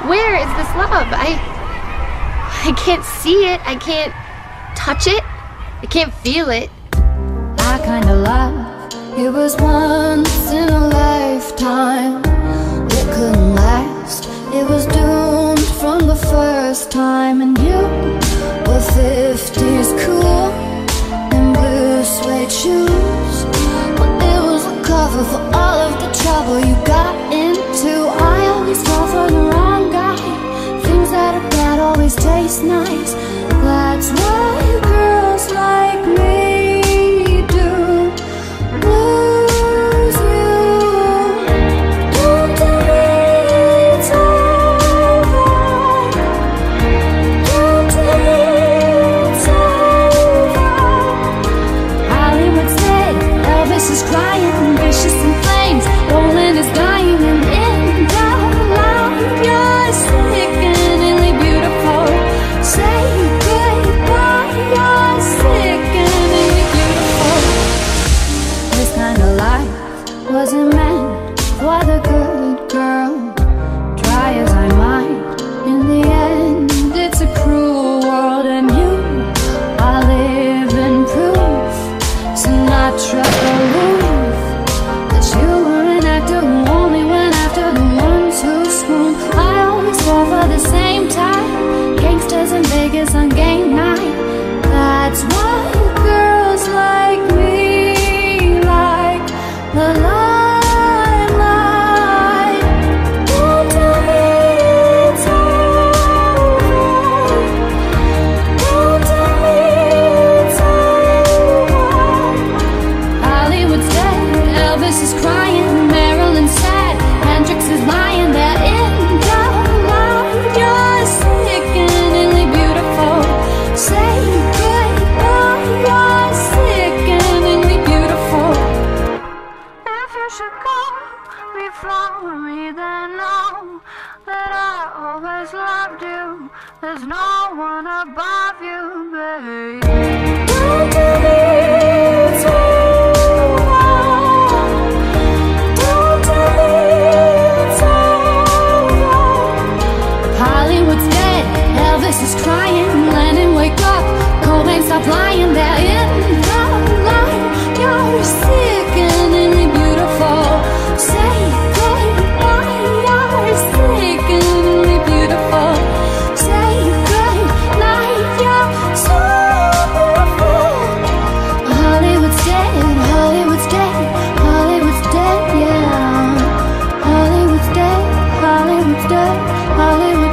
Where is this love? I I can't see it. I can't touch it. I can't feel it. That kinda love. It was once in a lifetime. It couldn't last. It was doomed from the first time. And you were 50s cool in blue suede shoes. But it was a cover for nice. That's what. kind of life wasn't meant for the good girl. Try as I might. always loved you. There's no one above you, babe. Don't tell me it's Hollywood's dead, Elvis is crying, Lennon wake up, Cobain stop lying, there is Hollywood